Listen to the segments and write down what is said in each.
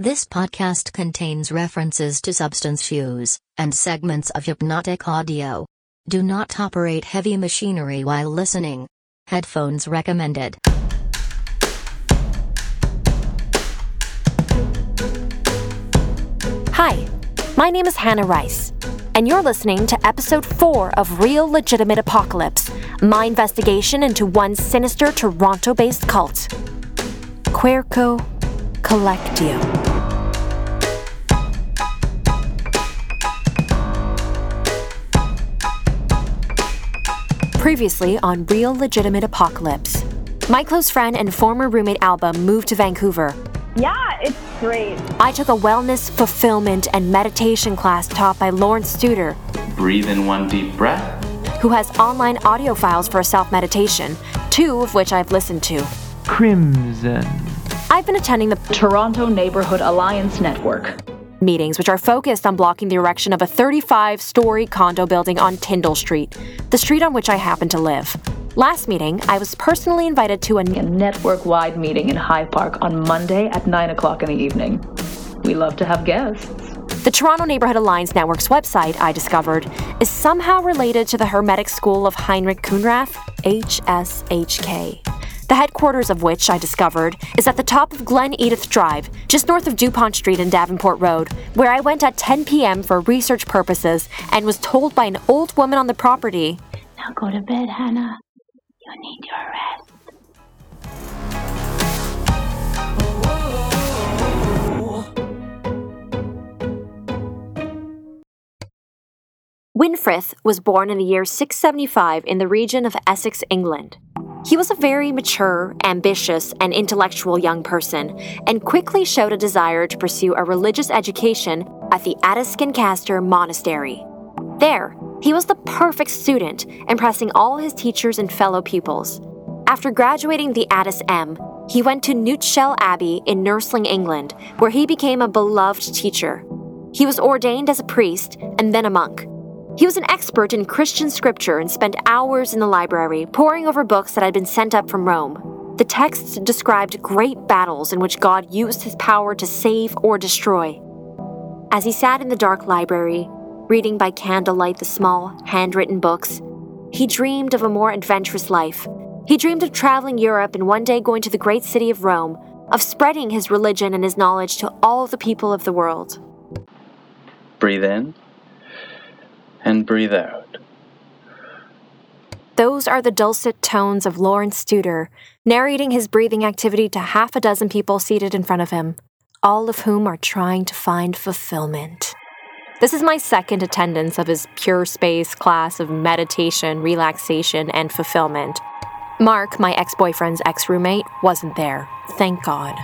This podcast contains references to substance use and segments of hypnotic audio. Do not operate heavy machinery while listening. Headphones recommended. Hi, my name is Hannah Rice, and you're listening to episode 4 of Real Legitimate Apocalypse my investigation into one sinister Toronto based cult Querco Collectio. Previously on Real Legitimate Apocalypse. My close friend and former roommate Alba moved to Vancouver. Yeah, it's great. I took a wellness, fulfillment, and meditation class taught by Lawrence Studer. Breathe in one deep breath. Who has online audio files for self meditation, two of which I've listened to. Crimson. I've been attending the Toronto Neighborhood Alliance Network. Meetings, which are focused on blocking the erection of a 35 story condo building on Tyndall Street, the street on which I happen to live. Last meeting, I was personally invited to a A network wide meeting in High Park on Monday at 9 o'clock in the evening. We love to have guests. The Toronto Neighborhood Alliance Network's website, I discovered, is somehow related to the Hermetic School of Heinrich Khunrath, HSHK. The headquarters of which, I discovered, is at the top of Glen Edyth Drive, just north of Dupont Street and Davenport Road, where I went at 10 p.m. for research purposes and was told by an old woman on the property Now go to bed, Hannah. You need your rest. Winfrith was born in the year 675 in the region of Essex, England. He was a very mature, ambitious, and intellectual young person, and quickly showed a desire to pursue a religious education at the Adescancastre Monastery. There, he was the perfect student, impressing all his teachers and fellow pupils. After graduating the Addis M, he went to Newtshell Abbey in Nursling, England, where he became a beloved teacher. He was ordained as a priest and then a monk. He was an expert in Christian scripture and spent hours in the library poring over books that had been sent up from Rome. The texts described great battles in which God used his power to save or destroy. As he sat in the dark library, reading by candlelight the small, handwritten books, he dreamed of a more adventurous life. He dreamed of traveling Europe and one day going to the great city of Rome, of spreading his religion and his knowledge to all the people of the world. Breathe in and breathe out. Those are the dulcet tones of Lawrence Studer, narrating his breathing activity to half a dozen people seated in front of him, all of whom are trying to find fulfillment. This is my second attendance of his Pure Space class of meditation, relaxation, and fulfillment. Mark, my ex boyfriend's ex roommate, wasn't there. Thank God.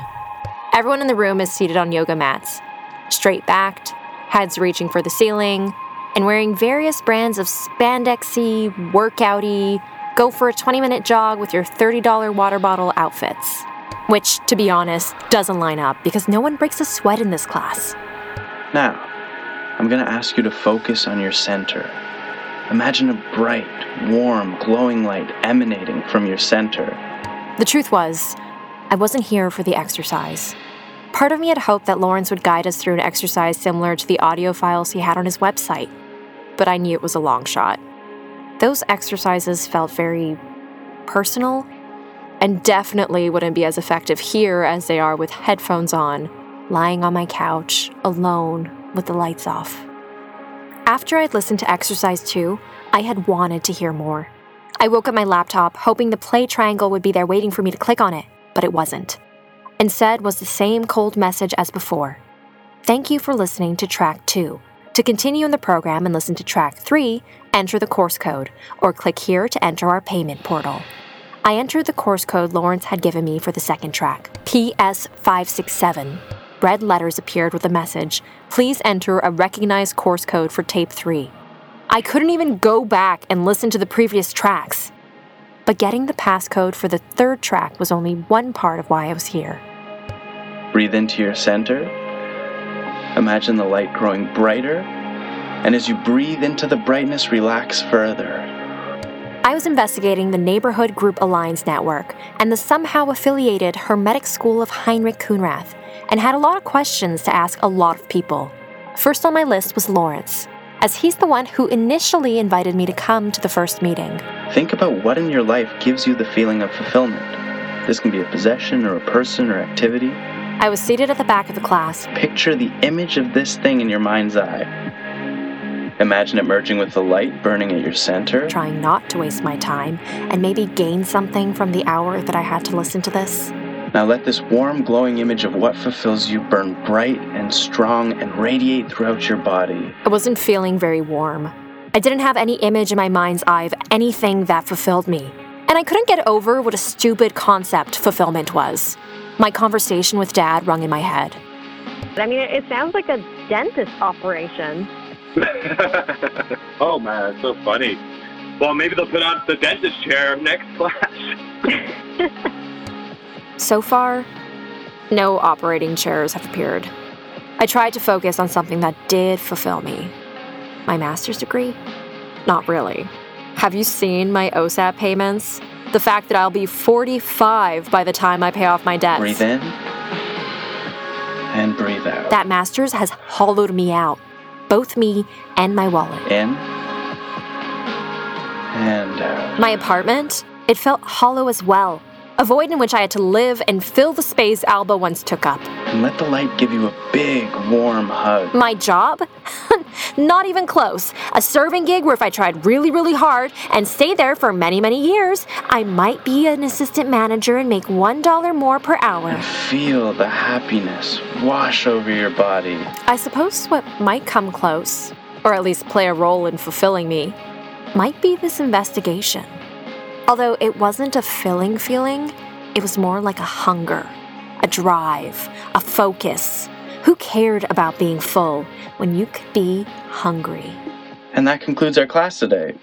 Everyone in the room is seated on yoga mats, straight backed, heads reaching for the ceiling, and wearing various brands of spandexy, workouty, go for a 20 minute jog with your $30 water bottle outfits. Which, to be honest, doesn't line up because no one breaks a sweat in this class. Now, I'm going to ask you to focus on your center. Imagine a bright, warm, glowing light emanating from your center. The truth was, I wasn't here for the exercise. Part of me had hoped that Lawrence would guide us through an exercise similar to the audio files he had on his website, but I knew it was a long shot. Those exercises felt very personal and definitely wouldn't be as effective here as they are with headphones on, lying on my couch, alone, with the lights off. After I'd listened to exercise two, I had wanted to hear more. I woke up my laptop hoping the play triangle would be there waiting for me to click on it, but it wasn't. Instead was the same cold message as before. Thank you for listening to track 2. To continue in the program and listen to track 3, enter the course code or click here to enter our payment portal. I entered the course code Lawrence had given me for the second track, PS567. Red letters appeared with a message Please enter a recognized course code for tape 3. I couldn't even go back and listen to the previous tracks. But getting the passcode for the third track was only one part of why I was here. Breathe into your center. Imagine the light growing brighter. And as you breathe into the brightness, relax further. I was investigating the Neighborhood Group Alliance Network and the somehow affiliated Hermetic School of Heinrich Khunrath, and had a lot of questions to ask a lot of people. First on my list was Lawrence, as he's the one who initially invited me to come to the first meeting. Think about what in your life gives you the feeling of fulfillment. This can be a possession or a person or activity. I was seated at the back of the class. Picture the image of this thing in your mind's eye. Imagine it merging with the light burning at your center. Trying not to waste my time and maybe gain something from the hour that I had to listen to this. Now let this warm, glowing image of what fulfills you burn bright and strong and radiate throughout your body. I wasn't feeling very warm. I didn't have any image in my mind's eye of anything that fulfilled me. And I couldn't get over what a stupid concept fulfillment was. My conversation with Dad rung in my head. I mean, it sounds like a dentist operation. oh man, it's so funny. Well, maybe they'll put on the dentist chair next class. So far, no operating chairs have appeared. I tried to focus on something that did fulfill me. My master's degree? Not really. Have you seen my OSAP payments? The fact that I'll be 45 by the time I pay off my debts. Breathe in and breathe out. That master's has hollowed me out, both me and my wallet. In and out. My apartment, it felt hollow as well. A void in which I had to live and fill the space Alba once took up. And let the light give you a big, warm hug. My job? Not even close. A serving gig where if I tried really, really hard and stayed there for many, many years, I might be an assistant manager and make $1 more per hour. Feel the happiness wash over your body. I suppose what might come close, or at least play a role in fulfilling me, might be this investigation. Although it wasn't a filling feeling, it was more like a hunger, a drive, a focus. Who cared about being full when you could be hungry? And that concludes our class today.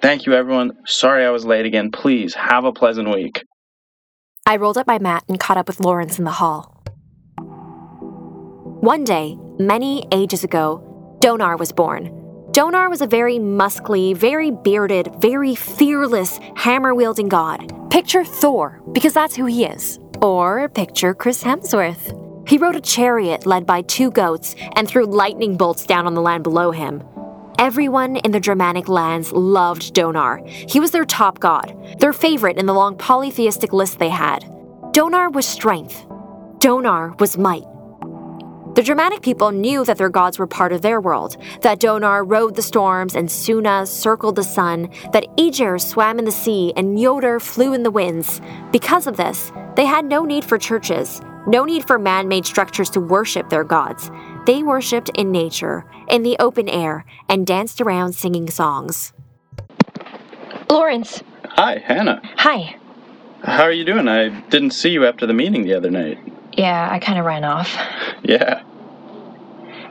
Thank you, everyone. Sorry I was late again. Please have a pleasant week. I rolled up my mat and caught up with Lawrence in the hall. One day, many ages ago, Donar was born. Donar was a very muscly, very bearded, very fearless, hammer wielding god. Picture Thor, because that's who he is. Or picture Chris Hemsworth. He rode a chariot led by two goats and threw lightning bolts down on the land below him. Everyone in the Germanic lands loved Donar. He was their top god, their favorite in the long polytheistic list they had. Donar was strength. Donar was might. The Germanic people knew that their gods were part of their world, that Donar rode the storms and Suna circled the sun, that Aegir swam in the sea and Njordr flew in the winds. Because of this, they had no need for churches, no need for man made structures to worship their gods. They worshipped in nature, in the open air, and danced around singing songs. Lawrence, Hi, Hannah. hi. How are you doing? I didn't see you after the meeting the other night. Yeah, I kind of ran off. Yeah.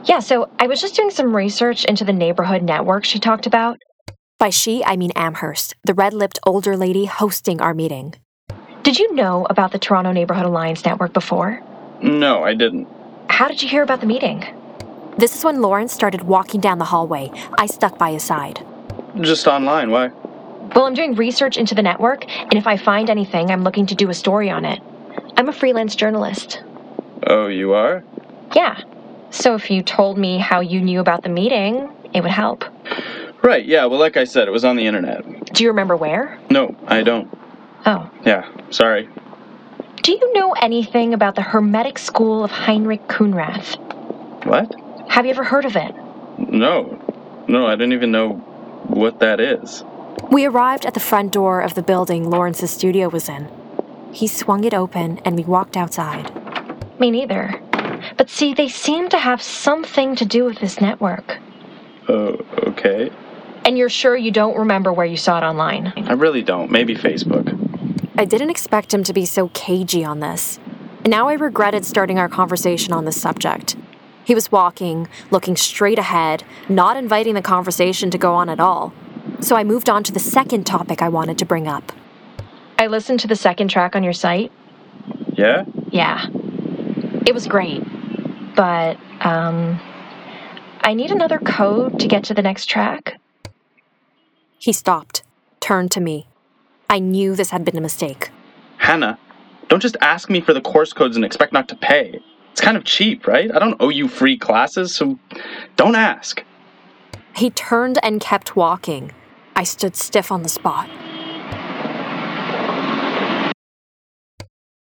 Yeah, so I was just doing some research into the neighborhood network she talked about. By she, I mean Amherst, the red lipped older lady hosting our meeting. Did you know about the Toronto Neighborhood Alliance network before? No, I didn't. How did you hear about the meeting? This is when Lawrence started walking down the hallway. I stuck by his side. Just online. Why? Well, I'm doing research into the network, and if I find anything, I'm looking to do a story on it. I'm a freelance journalist. Oh, you are? Yeah. So if you told me how you knew about the meeting, it would help. Right, yeah. Well, like I said, it was on the internet. Do you remember where? No, I don't. Oh. Yeah, sorry. Do you know anything about the Hermetic School of Heinrich Khunrath? What? Have you ever heard of it? No. No, I didn't even know what that is. We arrived at the front door of the building Lawrence's studio was in. He swung it open and we walked outside. Me neither. But see, they seem to have something to do with this network. Oh, okay. And you're sure you don't remember where you saw it online? I really don't. Maybe Facebook. I didn't expect him to be so cagey on this. And now I regretted starting our conversation on this subject. He was walking, looking straight ahead, not inviting the conversation to go on at all. So I moved on to the second topic I wanted to bring up. I listened to the second track on your site. Yeah? Yeah. It was great. But, um, I need another code to get to the next track. He stopped, turned to me. I knew this had been a mistake. Hannah, don't just ask me for the course codes and expect not to pay. It's kind of cheap, right? I don't owe you free classes, so don't ask. He turned and kept walking. I stood stiff on the spot.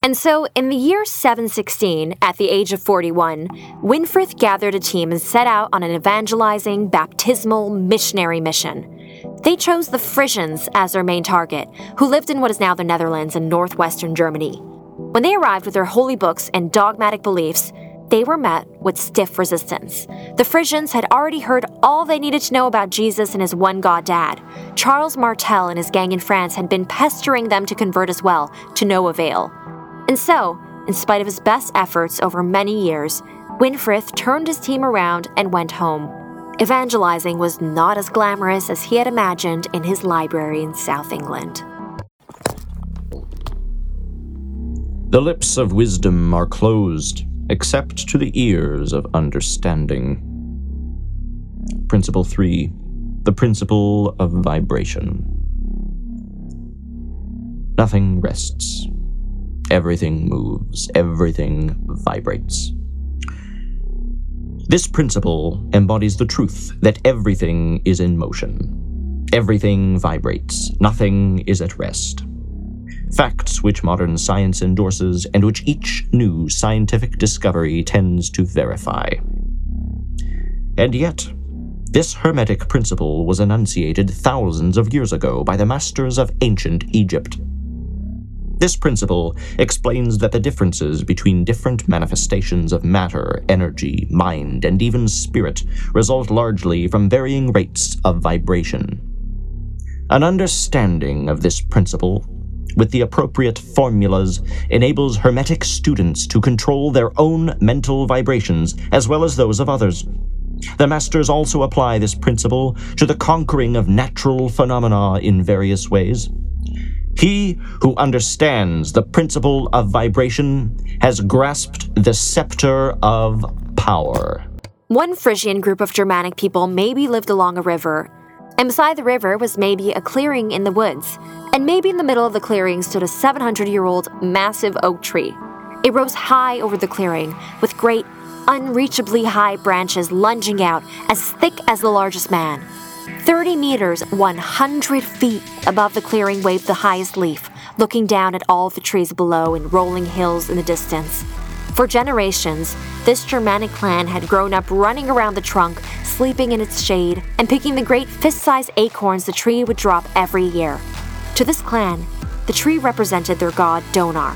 And so, in the year 716, at the age of 41, Winfrith gathered a team and set out on an evangelizing, baptismal, missionary mission. They chose the Frisians as their main target, who lived in what is now the Netherlands and northwestern Germany. When they arrived with their holy books and dogmatic beliefs, they were met with stiff resistance. The Frisians had already heard all they needed to know about Jesus and his one God dad. Charles Martel and his gang in France had been pestering them to convert as well, to no avail. And so, in spite of his best efforts over many years, Winfrith turned his team around and went home. Evangelizing was not as glamorous as he had imagined in his library in South England. The lips of wisdom are closed, except to the ears of understanding. Principle 3 The Principle of Vibration. Nothing rests. Everything moves, everything vibrates. This principle embodies the truth that everything is in motion. Everything vibrates, nothing is at rest. Facts which modern science endorses and which each new scientific discovery tends to verify. And yet, this Hermetic principle was enunciated thousands of years ago by the masters of ancient Egypt. This principle explains that the differences between different manifestations of matter, energy, mind, and even spirit result largely from varying rates of vibration. An understanding of this principle, with the appropriate formulas, enables Hermetic students to control their own mental vibrations as well as those of others. The masters also apply this principle to the conquering of natural phenomena in various ways. He who understands the principle of vibration has grasped the scepter of power. One Frisian group of Germanic people maybe lived along a river, and beside the river was maybe a clearing in the woods, and maybe in the middle of the clearing stood a 700 year old massive oak tree. It rose high over the clearing, with great, unreachably high branches lunging out as thick as the largest man. 30 meters, 100 feet above the clearing waved the highest leaf, looking down at all the trees below and rolling hills in the distance. For generations, this Germanic clan had grown up running around the trunk, sleeping in its shade, and picking the great fist sized acorns the tree would drop every year. To this clan, the tree represented their god Donar,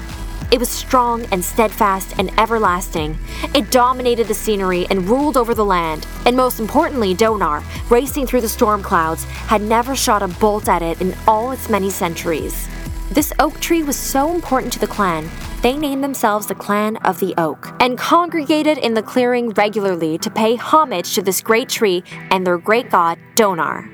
it was strong and steadfast and everlasting. It dominated the scenery and ruled over the land. And most importantly, Donar, racing through the storm clouds, had never shot a bolt at it in all its many centuries. This oak tree was so important to the clan, they named themselves the Clan of the Oak and congregated in the clearing regularly to pay homage to this great tree and their great god, Donar.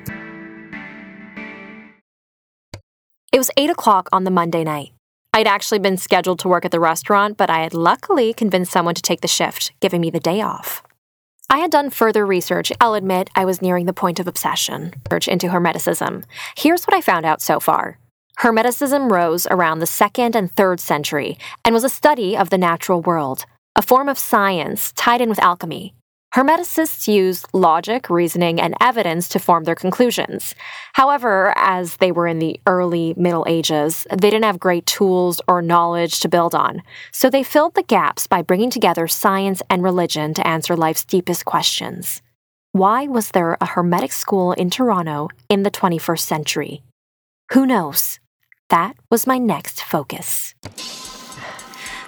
It was 8 o'clock on the Monday night. I'd actually been scheduled to work at the restaurant, but I had luckily convinced someone to take the shift, giving me the day off. I had done further research. I'll admit I was nearing the point of obsession. Into Hermeticism. Here's what I found out so far. Hermeticism rose around the 2nd and 3rd century and was a study of the natural world, a form of science tied in with alchemy. Hermeticists use logic, reasoning, and evidence to form their conclusions. However, as they were in the early Middle Ages, they didn't have great tools or knowledge to build on. So they filled the gaps by bringing together science and religion to answer life's deepest questions. Why was there a Hermetic school in Toronto in the 21st century? Who knows? That was my next focus.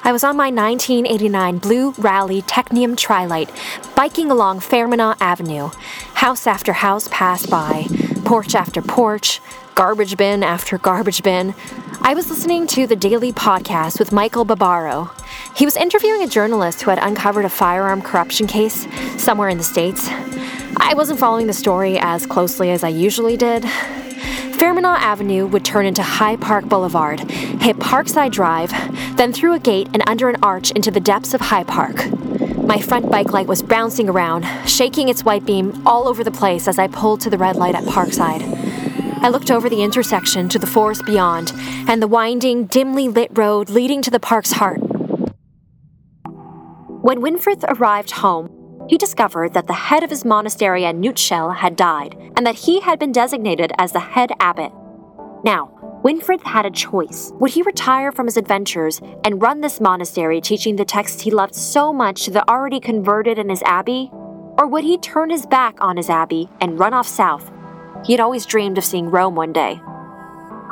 I was on my 1989 blue Raleigh Technium Trilight, biking along Fermanagh Avenue. House after house passed by, porch after porch, garbage bin after garbage bin. I was listening to the daily podcast with Michael Barbaro. He was interviewing a journalist who had uncovered a firearm corruption case somewhere in the States. I wasn't following the story as closely as I usually did. Fermanagh Avenue would turn into High Park Boulevard, hit Parkside Drive, then through a gate and under an arch into the depths of High Park. My front bike light was bouncing around, shaking its white beam all over the place as I pulled to the red light at Parkside. I looked over the intersection to the forest beyond and the winding, dimly lit road leading to the park's heart. When Winfrith arrived home, he discovered that the head of his monastery at Nutshell had died, and that he had been designated as the head abbot. Now, Winfrith had a choice. Would he retire from his adventures and run this monastery teaching the texts he loved so much to the already converted in his abbey? Or would he turn his back on his abbey and run off south? He had always dreamed of seeing Rome one day.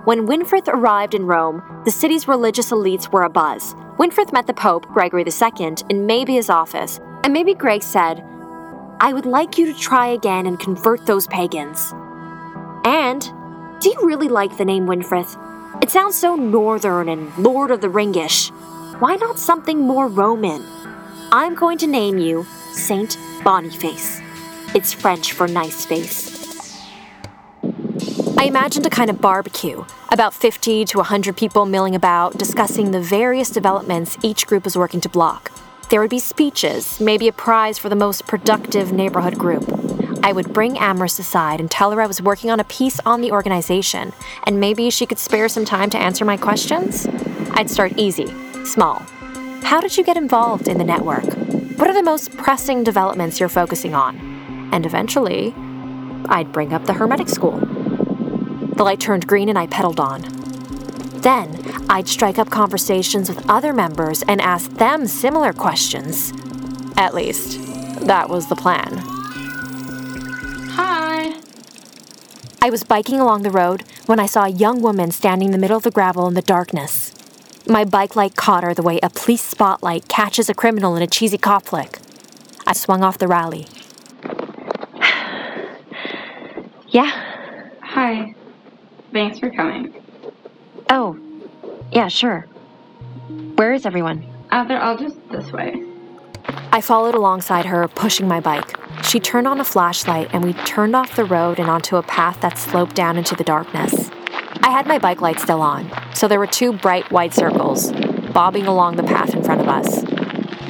When Winfrith arrived in Rome, the city's religious elites were abuzz. Winfrith met the Pope, Gregory II, in Maybia's office, and maybe Greg said, I would like you to try again and convert those pagans. And, do you really like the name Winfrith? It sounds so northern and Lord of the Ringish. Why not something more Roman? I'm going to name you Saint Boniface. It's French for nice face. I imagined a kind of barbecue, about 50 to 100 people milling about, discussing the various developments each group was working to block. There would be speeches, maybe a prize for the most productive neighborhood group. I would bring Amherst aside and tell her I was working on a piece on the organization, and maybe she could spare some time to answer my questions. I'd start easy, small. How did you get involved in the network? What are the most pressing developments you're focusing on? And eventually, I'd bring up the Hermetic School. The light turned green and I pedaled on. Then, I'd strike up conversations with other members and ask them similar questions. At least, that was the plan. Hi. I was biking along the road when I saw a young woman standing in the middle of the gravel in the darkness. My bike light caught her the way a police spotlight catches a criminal in a cheesy cop flick. I swung off the Raleigh. Yeah. Hi. Thanks for coming. Oh, yeah, sure. Where is everyone? Uh, they're all just this way. I followed alongside her, pushing my bike. She turned on a flashlight, and we turned off the road and onto a path that sloped down into the darkness. I had my bike light still on, so there were two bright white circles bobbing along the path in front of us.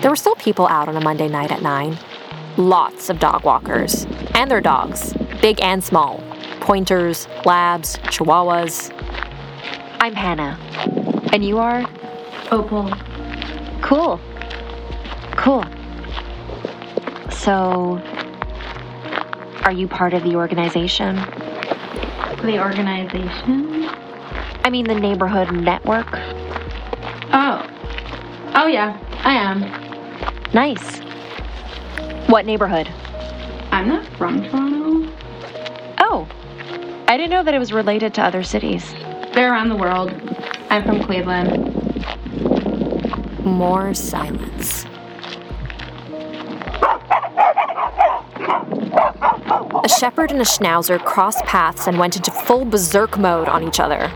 There were still people out on a Monday night at 9. Lots of dog walkers, and their dogs, big and small pointers, labs, chihuahuas. I'm Hannah. And you are? Opal. Cool. Cool. So, are you part of the organization? The organization? I mean, the neighborhood network? Oh. Oh, yeah, I am. Nice. What neighborhood? I'm not from Toronto. Oh. I didn't know that it was related to other cities. They're around the world. I'm from Cleveland. More silence. A shepherd and a schnauzer crossed paths and went into full berserk mode on each other.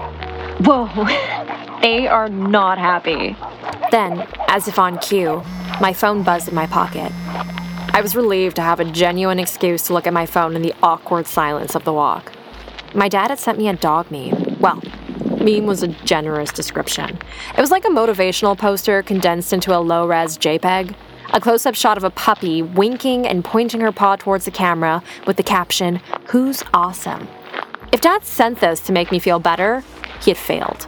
Whoa. they are not happy. Then, as if on cue, my phone buzzed in my pocket. I was relieved to have a genuine excuse to look at my phone in the awkward silence of the walk. My dad had sent me a dog meme. Well, meme was a generous description. It was like a motivational poster condensed into a low res JPEG. A close up shot of a puppy winking and pointing her paw towards the camera with the caption, Who's awesome? If dad sent this to make me feel better, he had failed.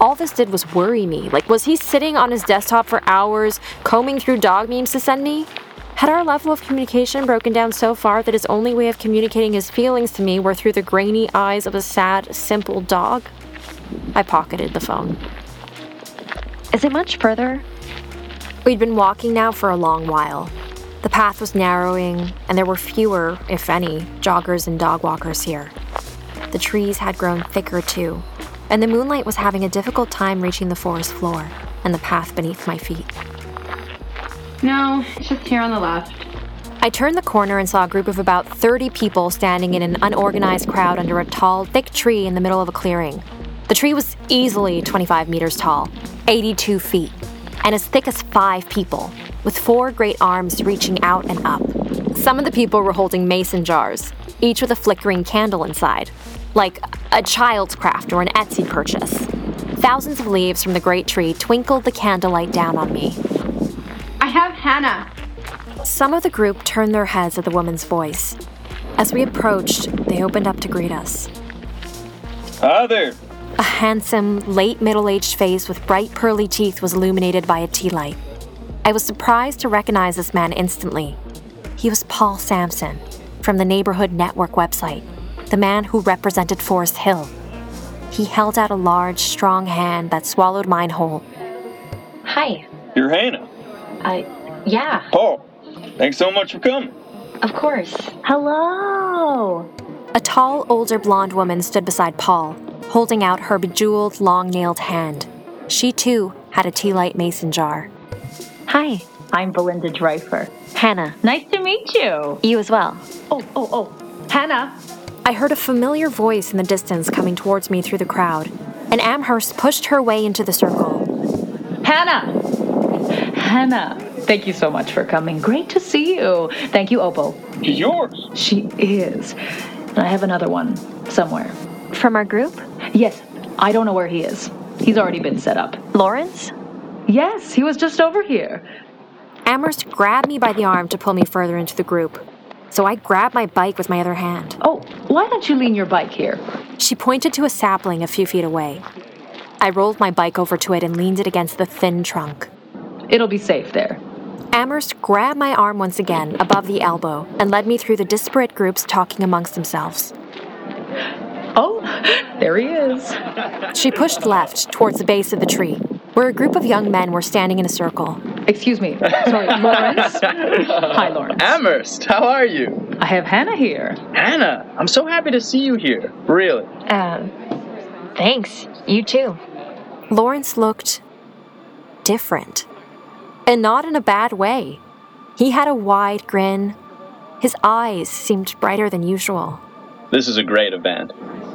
All this did was worry me. Like, was he sitting on his desktop for hours, combing through dog memes to send me? Had our level of communication broken down so far that his only way of communicating his feelings to me were through the grainy eyes of a sad, simple dog? I pocketed the phone. Is it much further? We'd been walking now for a long while. The path was narrowing, and there were fewer, if any, joggers and dog walkers here. The trees had grown thicker too, and the moonlight was having a difficult time reaching the forest floor and the path beneath my feet. No, it's just here on the left. I turned the corner and saw a group of about 30 people standing in an unorganized crowd under a tall, thick tree in the middle of a clearing. The tree was easily 25 meters tall, 82 feet, and as thick as five people, with four great arms reaching out and up. Some of the people were holding mason jars, each with a flickering candle inside, like a child's craft or an Etsy purchase. Thousands of leaves from the great tree twinkled the candlelight down on me. I have Hannah. Some of the group turned their heads at the woman's voice. As we approached, they opened up to greet us. Hi there. A handsome, late middle aged face with bright pearly teeth was illuminated by a tea light. I was surprised to recognize this man instantly. He was Paul Sampson from the Neighborhood Network website, the man who represented Forest Hill. He held out a large, strong hand that swallowed mine whole. Hi. You're Hannah. I. Yeah, Paul, thanks so much for coming. of course. Hello. A tall, older blonde woman stood beside Paul, holding out her bejeweled, long nailed hand. She too had a tea light mason jar. Hi. I'm Belinda Dreifer. Hannah. Nice to meet you. You as well. Oh, oh, oh. Hannah. I heard a familiar voice in the distance coming towards me through the crowd, and Amherst pushed her way into the circle. Hannah. Hannah. Thank you so much for coming. Great to see you. Thank you, Opal. She's yours. She is. And I have another one somewhere. From our group? Yes, I don't know where he is. He's already been set up. Lawrence? Yes, he was just over here. Amherst grabbed me by the arm to pull me further into the group, so I grabbed my bike with my other hand. Oh, why don't you lean your bike here? She pointed to a sapling a few feet away. I rolled my bike over to it and leaned it against the thin trunk. It'll be safe there. Amherst grabbed my arm once again above the elbow and led me through the disparate groups talking amongst themselves. Oh, there he is. She pushed left towards the base of the tree, where a group of young men were standing in a circle. Excuse me. Sorry, Lawrence. Hi, Lawrence. Amherst, how are you? I have Hannah here. Hannah, I'm so happy to see you here. Really. Uh, thanks. You too. Lawrence looked different. And not in a bad way. He had a wide grin. His eyes seemed brighter than usual. This is a great event.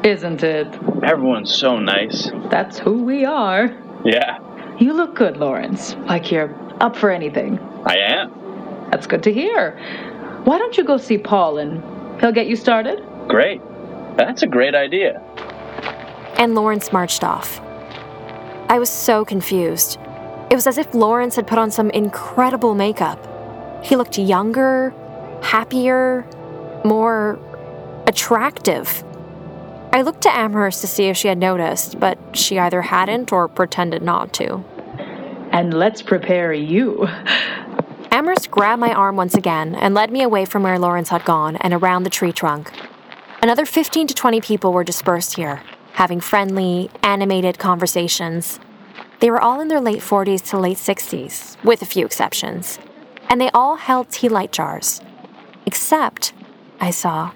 Isn't it? Everyone's so nice. That's who we are. Yeah, You look good, Lawrence. Like you're up for anything. I am. That's good to hear. Why don't you go see Paul and he'll get you started? Great. That's a great idea. And Lawrence marched off. I was so confused. It was as if Lawrence had put on some incredible makeup. He looked younger, happier, more attractive. I looked to Amherst to see if she had noticed, but she either hadn't or pretended not to. And let's prepare you. Amherst grabbed my arm once again and led me away from where Lawrence had gone and around the tree trunk. Another 15 to 20 people were dispersed here, having friendly, animated conversations. They were all in their late 40s to late 60s, with a few exceptions, and they all held tea light jars. Except, I saw,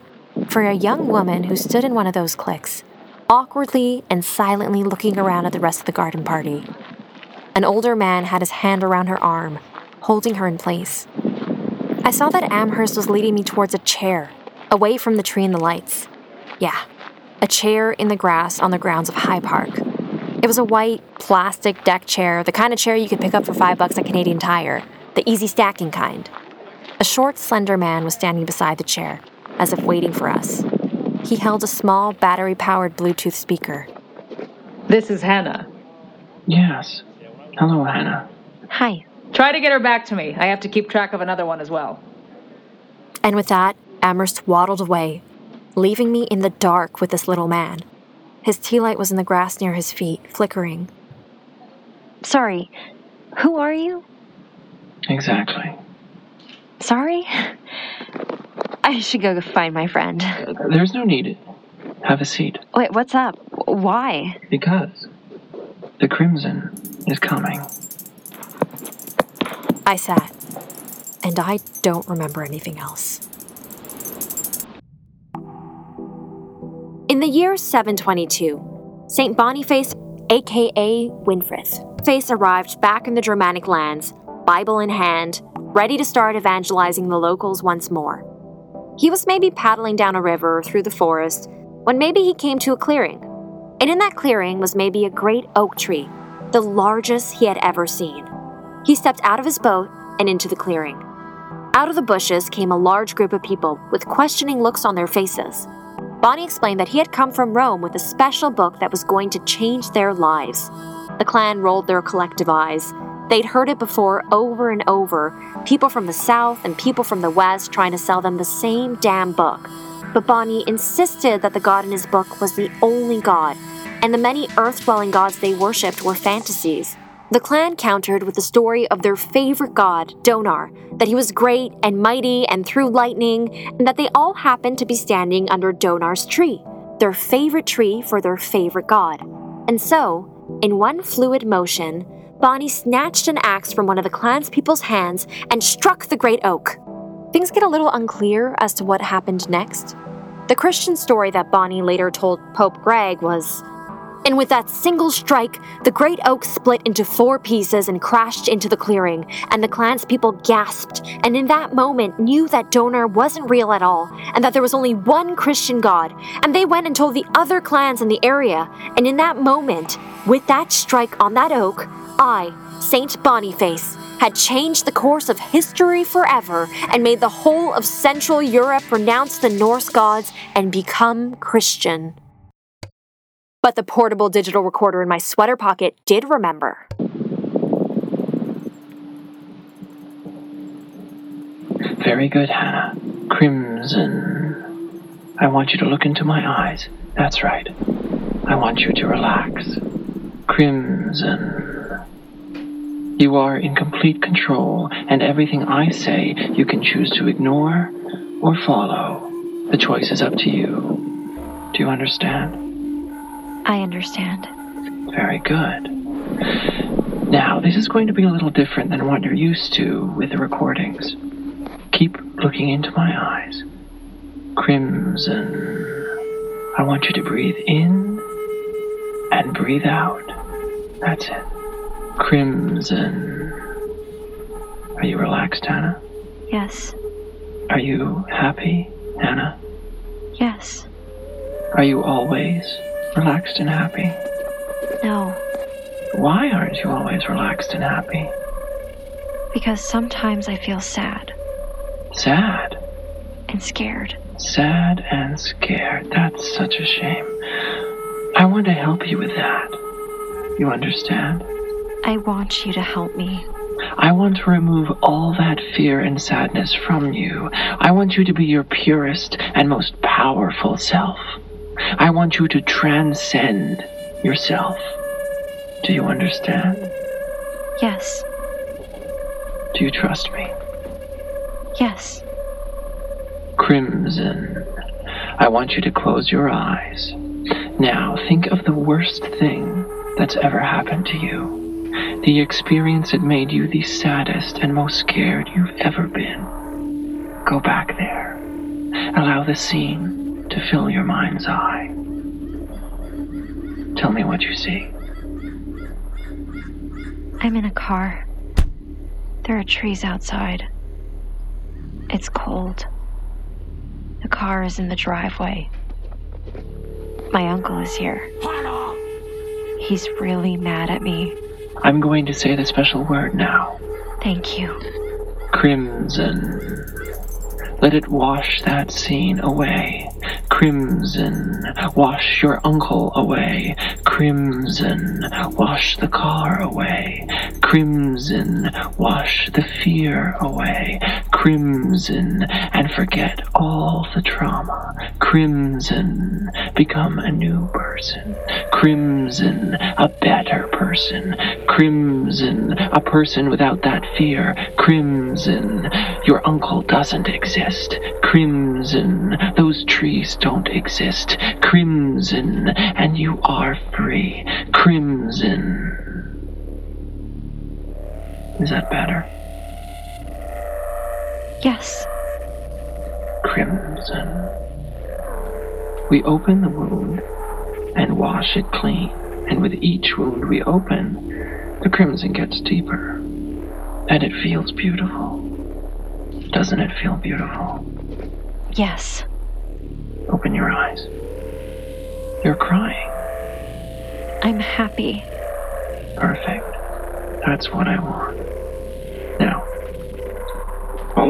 for a young woman who stood in one of those cliques, awkwardly and silently looking around at the rest of the garden party. An older man had his hand around her arm, holding her in place. I saw that Amherst was leading me towards a chair, away from the tree and the lights. Yeah, a chair in the grass on the grounds of High Park. It was a white, plastic deck chair, the kind of chair you could pick up for five bucks at Canadian Tire, the easy stacking kind. A short, slender man was standing beside the chair, as if waiting for us. He held a small, battery powered Bluetooth speaker. This is Hannah. Yes. Hello, Hannah. Hi. Try to get her back to me. I have to keep track of another one as well. And with that, Amherst waddled away, leaving me in the dark with this little man. His tea light was in the grass near his feet, flickering. Sorry. Who are you? Exactly. Sorry? I should go find my friend. There's no need. Have a seat. Wait, what's up? Why? Because the Crimson is coming. I sat, and I don't remember anything else. In the year 722, St. Boniface, aka Winfrith, Face arrived back in the Germanic lands, Bible in hand, ready to start evangelizing the locals once more. He was maybe paddling down a river or through the forest when maybe he came to a clearing. And in that clearing was maybe a great oak tree, the largest he had ever seen. He stepped out of his boat and into the clearing. Out of the bushes came a large group of people with questioning looks on their faces. Bonnie explained that he had come from Rome with a special book that was going to change their lives. The clan rolled their collective eyes. They'd heard it before over and over people from the south and people from the west trying to sell them the same damn book. But Bonnie insisted that the god in his book was the only god, and the many earth dwelling gods they worshipped were fantasies. The clan countered with the story of their favorite god, Donar, that he was great and mighty and threw lightning, and that they all happened to be standing under Donar's tree, their favorite tree for their favorite god. And so, in one fluid motion, Bonnie snatched an axe from one of the clan's people's hands and struck the great oak. Things get a little unclear as to what happened next. The Christian story that Bonnie later told Pope Greg was and with that single strike, the great oak split into four pieces and crashed into the clearing, and the clan's people gasped, and in that moment knew that Donar wasn't real at all, and that there was only one Christian God, and they went and told the other clans in the area, and in that moment, with that strike on that oak, I, Saint Boniface, had changed the course of history forever and made the whole of Central Europe renounce the Norse gods and become Christian. But the portable digital recorder in my sweater pocket did remember. Very good, Hannah. Crimson. I want you to look into my eyes. That's right. I want you to relax. Crimson. You are in complete control, and everything I say you can choose to ignore or follow. The choice is up to you. Do you understand? I understand. Very good. Now, this is going to be a little different than what you're used to with the recordings. Keep looking into my eyes. Crimson. I want you to breathe in and breathe out. That's it. Crimson. Are you relaxed, Hannah? Yes. Are you happy, Hannah? Yes. Are you always relaxed and happy? No. Why aren't you always relaxed and happy? Because sometimes I feel sad. Sad? And scared. Sad and scared. That's such a shame. I want to help you with that. You understand? I want you to help me. I want to remove all that fear and sadness from you. I want you to be your purest and most powerful self. I want you to transcend yourself. Do you understand? Yes. Do you trust me? Yes. Crimson. I want you to close your eyes. Now, think of the worst thing that's ever happened to you. The experience that made you the saddest and most scared you've ever been. Go back there. Allow the scene to fill your mind's eye. Tell me what you see. I'm in a car. There are trees outside. It's cold. The car is in the driveway. My uncle is here. He's really mad at me. I'm going to say the special word now. Thank you. Crimson. Let it wash that scene away. Crimson. Wash your uncle away. Crimson. Wash the car away. Crimson. Wash the fear away. Crimson. And forget all the trauma. Crimson. Become a new person. Crimson. A better person. Crimson. A person without that fear. Crimson. Your uncle doesn't exist. Crimson. Those trees don't exist. Crimson. And you are free. Crimson. Is that better? Yes. Crimson. We open the wound and wash it clean, and with each wound we open, the crimson gets deeper. And it feels beautiful. Doesn't it feel beautiful? Yes. Open your eyes. You're crying. I'm happy. Perfect. That's what I want.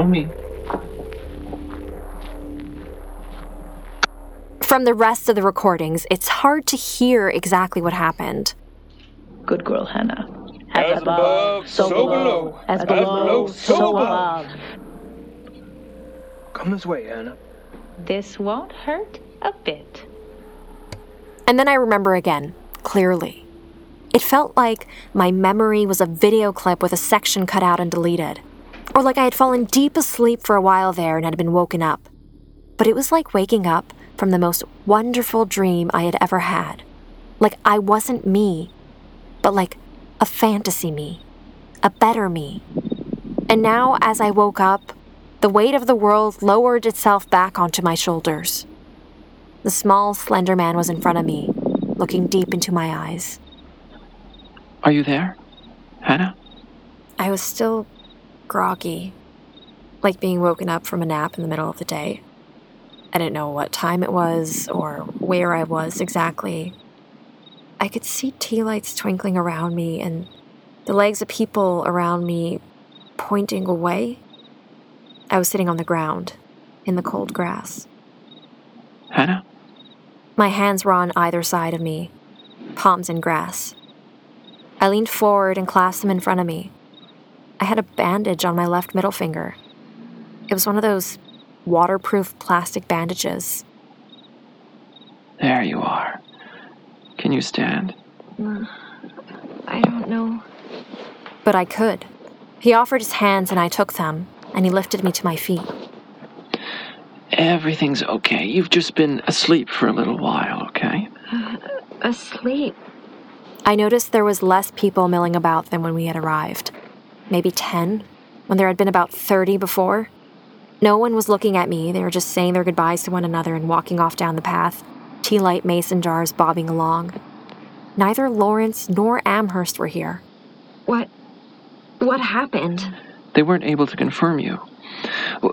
Now, follow me. From the rest of the recordings, it's hard to hear exactly what happened. Good girl, Hannah. As, above, so below. As below, so above. Come this way, Hannah. This won't hurt a bit. And then I remember again, clearly. It felt like my memory was a video clip with a section cut out and deleted, or like I had fallen deep asleep for a while there and had been woken up. But it was like waking up from the most wonderful dream I had ever had. Like I wasn't me, but like a fantasy me, a better me. And now, as I woke up, the weight of the world lowered itself back onto my shoulders. The small, slender man was in front of me, looking deep into my eyes. Are you there, Hannah? I was still groggy, like being woken up from a nap in the middle of the day. I didn't know what time it was or where I was exactly. I could see tea lights twinkling around me and the legs of people around me pointing away. I was sitting on the ground in the cold grass. Hannah? My hands were on either side of me, palms in grass. I leaned forward and clasped them in front of me. I had a bandage on my left middle finger. It was one of those waterproof plastic bandages. There you are. Can you stand? Mm, I don't know. But I could. He offered his hands and I took them, and he lifted me to my feet. Everything's okay. You've just been asleep for a little while, okay? Uh, asleep? I noticed there was less people milling about than when we had arrived. Maybe 10, when there had been about 30 before. No one was looking at me, they were just saying their goodbyes to one another and walking off down the path, tea light mason jars bobbing along. Neither Lawrence nor Amherst were here. What. what happened? They weren't able to confirm you.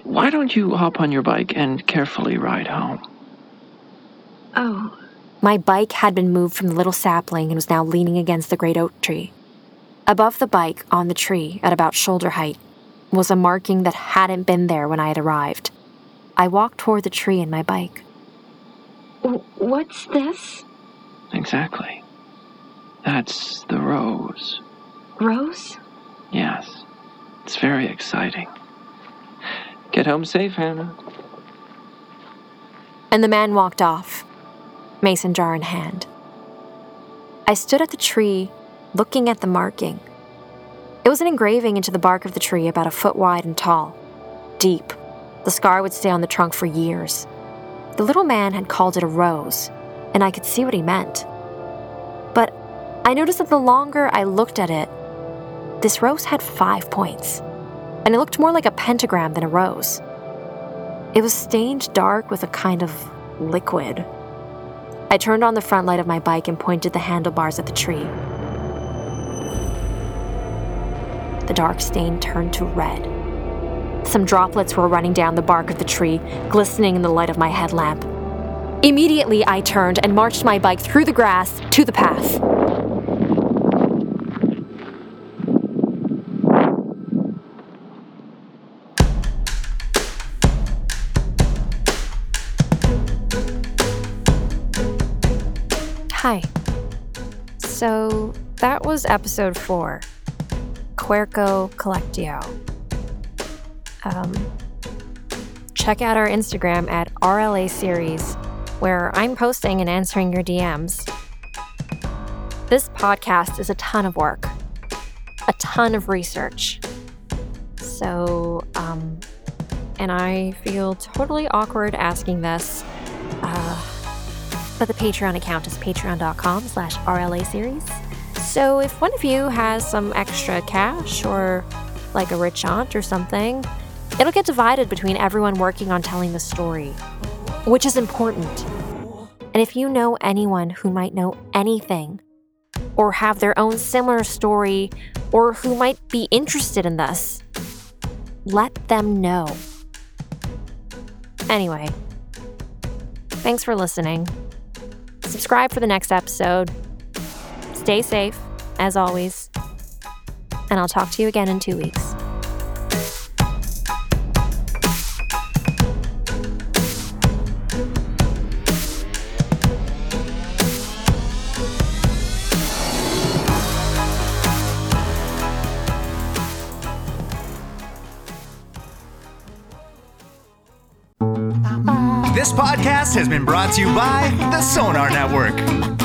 Why don't you hop on your bike and carefully ride home? Oh. My bike had been moved from the little sapling and was now leaning against the great oak tree. Above the bike, on the tree, at about shoulder height, was a marking that hadn't been there when I had arrived. I walked toward the tree in my bike. What's this? Exactly. That's the rose. Rose? Yes. It's very exciting. Get home safe, Hannah. And the man walked off, mason jar in hand. I stood at the tree, looking at the marking. It was an engraving into the bark of the tree about a foot wide and tall, deep. The scar would stay on the trunk for years. The little man had called it a rose, and I could see what he meant. But I noticed that the longer I looked at it, this rose had five points, and it looked more like a pentagram than a rose. It was stained dark with a kind of liquid. I turned on the front light of my bike and pointed the handlebars at the tree. The dark stain turned to red. Some droplets were running down the bark of the tree, glistening in the light of my headlamp. Immediately, I turned and marched my bike through the grass to the path. Hi. So, that was episode four Querco Collectio. Um, check out our Instagram at RLA Series, where I'm posting and answering your DMs. This podcast is a ton of work, a ton of research. So, um, and I feel totally awkward asking this. Uh, but the Patreon account is patreon.com slash RLA series. So if one of you has some extra cash or like a rich aunt or something, it'll get divided between everyone working on telling the story, which is important. And if you know anyone who might know anything or have their own similar story or who might be interested in this, let them know. Anyway, thanks for listening. Subscribe for the next episode. Stay safe, as always. And I'll talk to you again in two weeks. This podcast has been brought to you by the Sonar Network.